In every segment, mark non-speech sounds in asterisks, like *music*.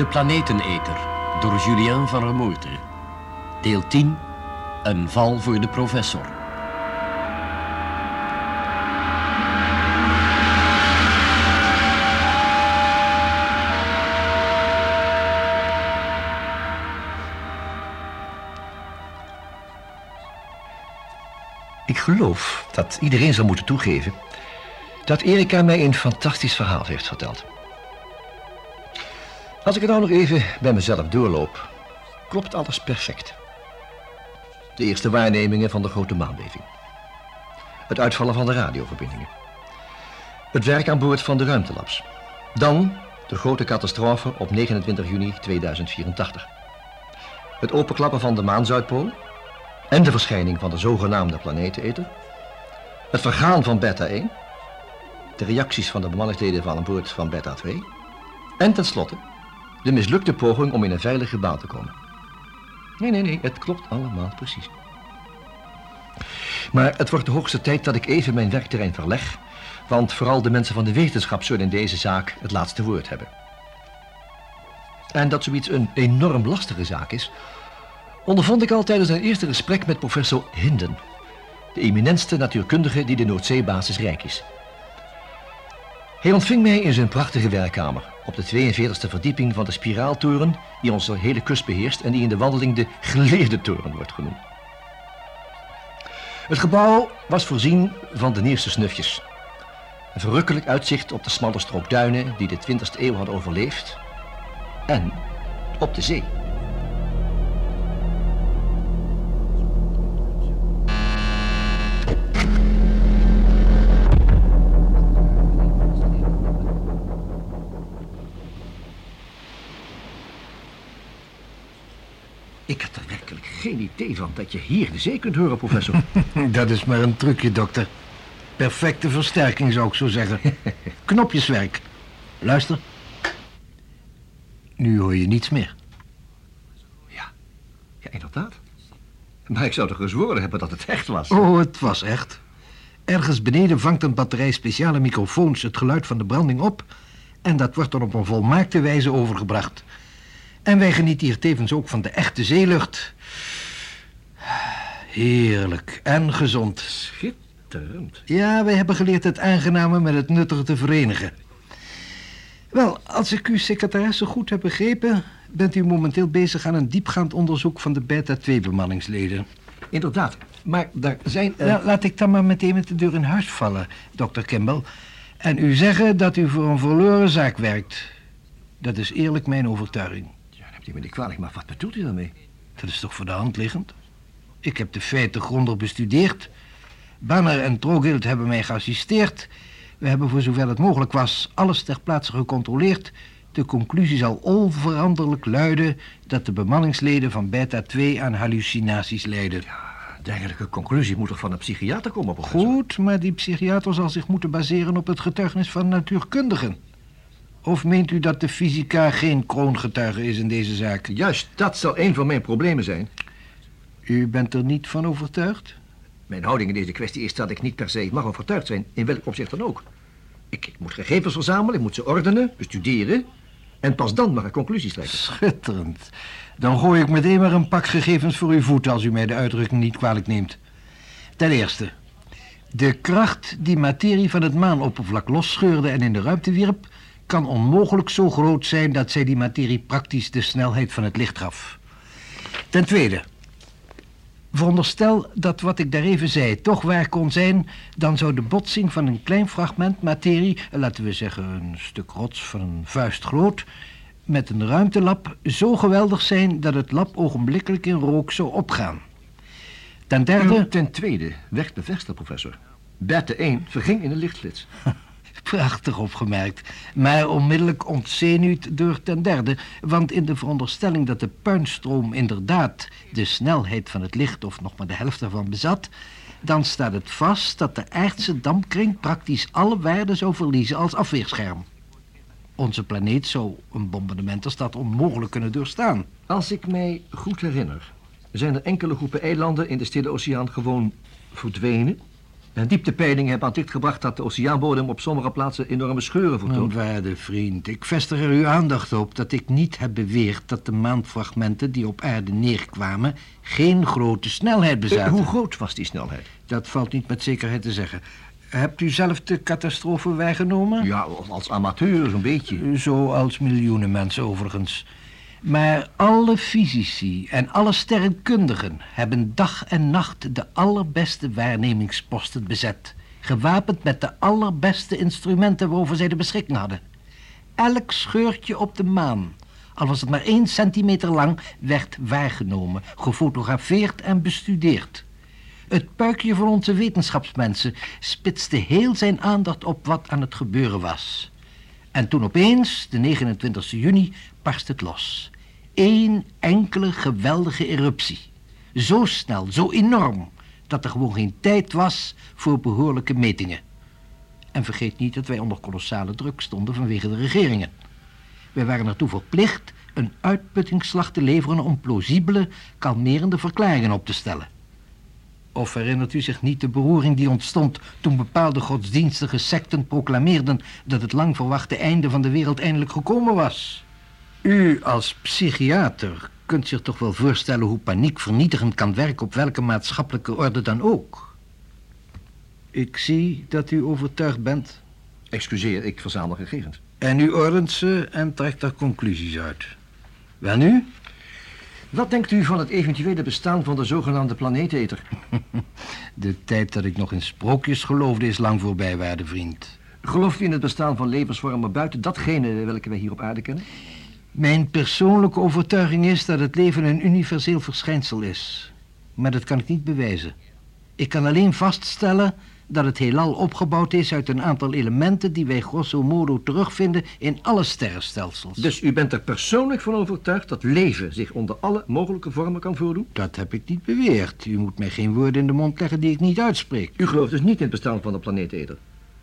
De Planeteneter door Julien van Remoertre. Deel 10. Een val voor de professor. Ik geloof dat iedereen zal moeten toegeven dat Erika mij een fantastisch verhaal heeft verteld. Als ik het nou nog even bij mezelf doorloop, klopt alles perfect. De eerste waarnemingen van de grote maanbeving. Het uitvallen van de radioverbindingen. Het werk aan boord van de ruimtelabs. Dan de grote catastrofe op 29 juni 2084. Het openklappen van de maanzuidpool en de verschijning van de zogenaamde planeteneter. Het vergaan van Beta 1. De reacties van de bemanningsleden van aan boord van Beta 2. En tenslotte de mislukte poging om in een veilige baan te komen. Nee, nee, nee, het klopt allemaal precies. Maar het wordt de hoogste tijd dat ik even mijn werkterrein verleg, want vooral de mensen van de wetenschap zullen in deze zaak het laatste woord hebben. En dat zoiets een enorm lastige zaak is, ondervond ik al tijdens een eerste gesprek met professor Hinden, de eminentste natuurkundige die de Noordzeebasis rijk is. Hij ontving mij in zijn prachtige werkkamer op de 42e verdieping van de spiraaltoren die onze hele kust beheerst en die in de wandeling de geleerde toren wordt genoemd. Het gebouw was voorzien van de nieuwste snufjes. Een verrukkelijk uitzicht op de smalle strook duinen die de 20e eeuw had overleefd en op de zee. Idee van dat je hier de zee kunt horen, professor. *laughs* Dat is maar een trucje, dokter. Perfecte versterking, zou ik zo zeggen. *laughs* Knopjeswerk. Luister. Nu hoor je niets meer. Ja, ja, inderdaad. Maar ik zou toch gezworen hebben dat het echt was. Oh, het was echt. Ergens beneden vangt een batterij speciale microfoons het geluid van de branding op... en dat wordt dan op een volmaakte wijze overgebracht. En wij genieten hier tevens ook van de echte zeelucht. Heerlijk en gezond. Schitterend. Ja, wij hebben geleerd het aangename met het nuttige te verenigen. Wel, als ik uw secretaresse goed heb begrepen... bent u momenteel bezig aan een diepgaand onderzoek van de beta-2-bemanningsleden. Inderdaad. Maar daar zijn... eh, laat ik dan maar meteen met de deur in huis vallen, dokter Kimball. En u zeggen dat u voor een verloren zaak werkt. Dat is eerlijk mijn overtuiging. Ja, neemt u me niet kwalijk, maar wat bedoelt u daarmee? Dat is toch voor de hand liggend? Ik heb de feiten grondig bestudeerd. Banner en Trogild hebben mij geassisteerd. We hebben voor zover het mogelijk was alles ter plaatse gecontroleerd. De conclusie zal onveranderlijk luiden dat de bemanningsleden van Beta 2 aan hallucinaties lijden. De eigenlijke conclusie moet toch van een psychiater komen, professor? Goed, maar die psychiater zal zich moeten baseren op het getuigenis van natuurkundigen. Of meent u dat de fysica geen kroongetuige is in deze zaak? Juist, dat zal een van mijn problemen zijn. U bent er niet van overtuigd? Mijn houding in deze kwestie is dat ik niet per se mag overtuigd zijn, in welk opzicht dan ook. Ik, ik moet gegevens verzamelen, ik moet ze ordenen, bestuderen... en pas dan mag ik conclusies trekken. Schitterend. Dan gooi ik meteen maar een pak gegevens voor uw voeten als u mij de uitdrukking niet kwalijk neemt. Ten eerste, de kracht die materie van het maanoppervlak losscheurde en in de ruimte wierp, kan onmogelijk zo groot zijn dat zij die materie praktisch de snelheid van het licht gaf. Ten tweede, veronderstel dat wat ik daar even zei toch waar kon zijn, dan zou de botsing van een klein fragment materie, laten we zeggen een stuk rots van een vuist groot, met een ruimtelab zo geweldig zijn dat het lab ogenblikkelijk in rook zou opgaan. Ten derde... Ten tweede, werd bevestigd, professor. Berte 1 verging in een lichtflits. *laughs* Prachtig opgemerkt, maar onmiddellijk ontzenuwd door ten derde, want in de veronderstelling dat de puinstroom inderdaad de snelheid van het licht of nog maar de helft daarvan bezat, dan staat het vast dat de aardse dampkring praktisch alle waarden zou verliezen als afweerscherm. Onze planeet zou een bombardement als dat onmogelijk kunnen doorstaan. Als ik mij goed herinner, zijn er enkele groepen eilanden in de Stille Oceaan gewoon verdwenen. En dieptepeilingen hebben aan het licht gebracht dat de oceaanbodem op sommige plaatsen enorme scheuren vertoont. Mijn waarde vriend, ik vestig er uw aandacht op dat ik niet heb beweerd dat de maanfragmenten die op aarde neerkwamen geen grote snelheid Eh, bezaten. hoe groot was die snelheid? Dat valt niet met zekerheid te zeggen. Hebt u zelf de catastrofe waargenomen? Ja, als amateur zo'n beetje. Zoals miljoenen mensen overigens. Maar alle fysici en alle sterrenkundigen hebben dag en nacht de allerbeste waarnemingsposten bezet. Gewapend met de allerbeste instrumenten waarover zij de beschikking hadden. Elk scheurtje op de maan, al was het maar één centimeter lang, werd waargenomen, gefotografeerd en bestudeerd. Het puikje van onze wetenschapsmensen spitste heel zijn aandacht op wat aan het gebeuren was. En toen opeens, de 29 juni, barst het los. Eén enkele geweldige eruptie. Zo snel, zo enorm, dat er gewoon geen tijd was voor behoorlijke metingen. En vergeet niet dat wij onder kolossale druk stonden vanwege de regeringen. Wij waren ertoe verplicht een uitputtingsslag te leveren om plausibele, kalmerende verklaringen op te stellen. Of herinnert u zich niet de beroering die ontstond toen bepaalde godsdienstige secten proclameerden dat het lang verwachte einde van de wereld eindelijk gekomen was? U als psychiater kunt zich toch wel voorstellen hoe paniek vernietigend kan werken op welke maatschappelijke orde dan ook. Ik zie dat u overtuigd bent. Excuseer, ik verzamel gegevens. En u ordent ze en trekt daar conclusies uit. Wel nu? Wat denkt u van het eventuele bestaan van de zogenaamde planeeteter? *laughs* De tijd dat ik nog in sprookjes geloofde is lang voorbij, waarde vriend. Gelooft u in het bestaan van levensvormen buiten datgene welke wij hier op aarde kennen? Mijn persoonlijke overtuiging is dat het leven een universeel verschijnsel is. Maar dat kan ik niet bewijzen. Ik kan alleen vaststellen dat het heelal opgebouwd is uit een aantal elementen die wij grosso modo terugvinden in alle sterrenstelsels. Dus u bent er persoonlijk van overtuigd dat leven zich onder alle mogelijke vormen kan voordoen? Dat heb ik niet beweerd. U moet mij geen woorden in de mond leggen die ik niet uitspreek. U gelooft dus niet in het bestaan van de planeeteter?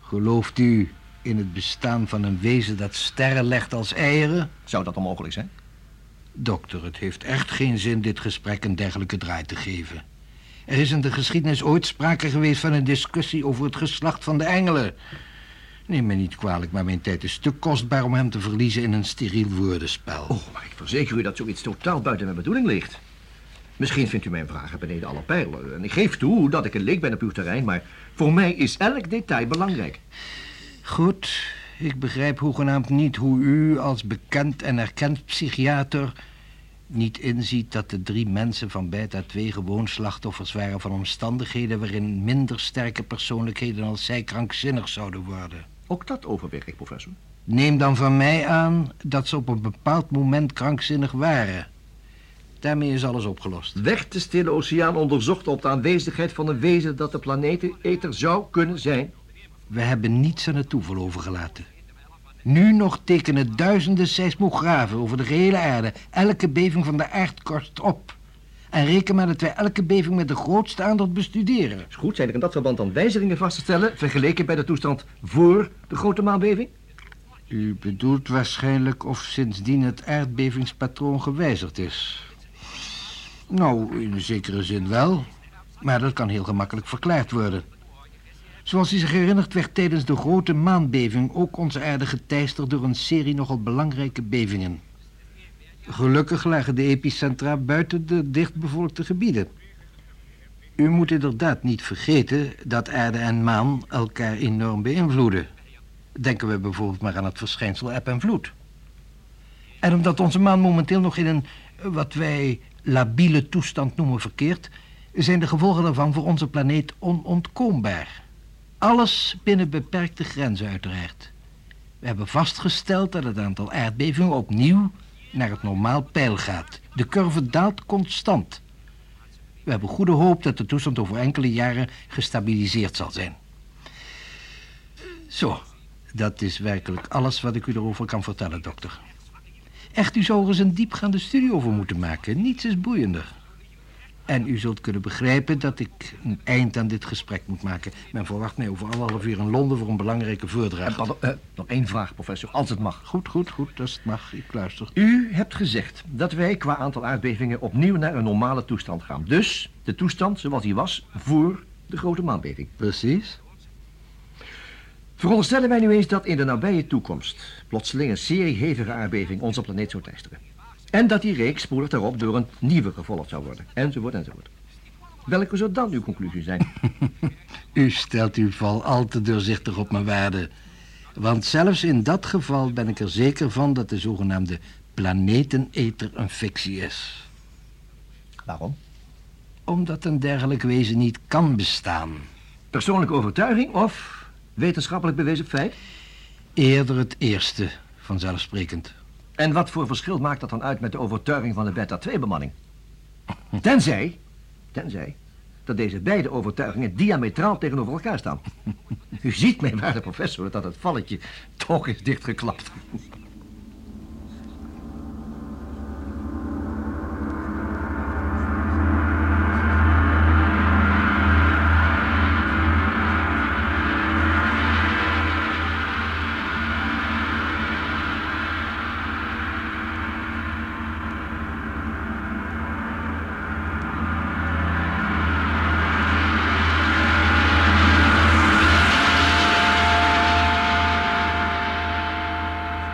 Gelooft u in het bestaan van een wezen dat sterren legt als eieren? Zou dat onmogelijk zijn? Dokter, het heeft echt geen zin dit gesprek een dergelijke draai te geven. Er is in de geschiedenis ooit sprake geweest van een discussie over het geslacht van de engelen. Neem me niet kwalijk, maar mijn tijd is te kostbaar om hem te verliezen in een steriel woordenspel. Oh, maar ik verzeker u dat zoiets totaal buiten mijn bedoeling ligt. Misschien vindt u mijn vragen beneden alle pijlen. En ik geef toe dat ik een leek ben op uw terrein, maar voor mij is elk detail belangrijk. Goed, ik begrijp hoegenaamd niet hoe u als bekend en erkend psychiater niet inziet dat de drie mensen van Beta 2 gewoon slachtoffers waren van omstandigheden waarin minder sterke persoonlijkheden als zij krankzinnig zouden worden. Ook dat overweeg ik, professor. Neem dan van mij aan dat ze op een bepaald moment krankzinnig waren. Daarmee is alles opgelost. Werd de Stille Oceaan onderzocht op de aanwezigheid van een wezen dat de planeeteter zou kunnen zijn? We hebben niets aan het toeval overgelaten. Nu nog tekenen duizenden seismografen over de gehele aarde elke beving van de aardkorst op. En reken maar dat wij elke beving met de grootste aandacht bestuderen. Is goed, zijn er in dat verband dan wijzigingen vast te stellen... vergeleken bij de toestand voor de grote maanbeving? U bedoelt waarschijnlijk of sindsdien het aardbevingspatroon gewijzigd is. Nou, in zekere zin wel. Maar dat kan heel gemakkelijk verklaard worden. Zoals u zich herinnert werd tijdens de grote maanbeving ook onze aarde geteisterd door een serie nogal belangrijke bevingen. Gelukkig lagen de epicentra buiten de dichtbevolkte gebieden. U moet inderdaad niet vergeten dat aarde en maan elkaar enorm beïnvloeden. Denken we bijvoorbeeld maar aan het verschijnsel eb en vloed. En omdat onze maan momenteel nog in een, wat wij labiele toestand noemen, verkeert... zijn de gevolgen daarvan voor onze planeet onontkoombaar. Alles binnen beperkte grenzen uiteraard. We hebben vastgesteld dat het aantal aardbevingen opnieuw naar het normaal peil gaat. De curve daalt constant. We hebben goede hoop dat de toestand over enkele jaren gestabiliseerd zal zijn. Zo, dat is werkelijk alles wat ik u erover kan vertellen, dokter. Echt, u zou er eens een diepgaande studie over moeten maken. Niets is boeiender. En u zult kunnen begrijpen dat ik een eind aan dit gesprek moet maken. Men verwacht mij over anderhalf uur in Londen voor een belangrijke voordracht. Eh, pardon, nog één vraag, professor, als het mag. Goed, goed, goed, als het mag. Ik luister. U hebt gezegd dat wij qua aantal aardbevingen opnieuw naar een normale toestand gaan. Dus de toestand zoals die was voor De grote maanbeving. Precies. Veronderstellen wij nu eens dat in de nabije toekomst plotseling een serie hevige aardbevingen onze planeet zou teisteren. En dat die reeks spoedig daarop door een nieuwe gevolgd zou worden. Enzovoort, enzovoort. Welke zou dan uw conclusie zijn? *laughs* U stelt uw val al te doorzichtig op mijn waarde. Want zelfs in dat geval ben ik er zeker van dat de zogenaamde planeteneter een fictie is. Waarom? Omdat een dergelijk wezen niet kan bestaan. Persoonlijke overtuiging of wetenschappelijk bewezen feit? Eerder het eerste, vanzelfsprekend. En wat voor verschil maakt dat dan uit met de overtuiging van de beta-2-bemanning? *laughs* Tenzij, tenzij, dat deze beide overtuigingen diametraal tegenover elkaar staan. U ziet, mijn waarde professor, dat het valletje toch is dichtgeklapt.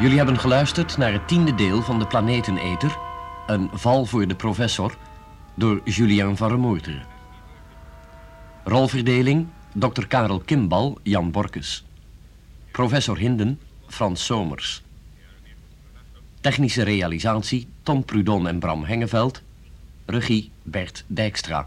Jullie hebben geluisterd naar het tiende deel van de Planeteneter, een val voor de professor, door Julien van Remoerteren. Rolverdeling, Dr. Karel Kimbal, Jan Borkes. Professor Hinden, Frans Somers. Technische realisatie, Tom Prudon en Bram Hengeveld. Regie, Bert Dijkstra.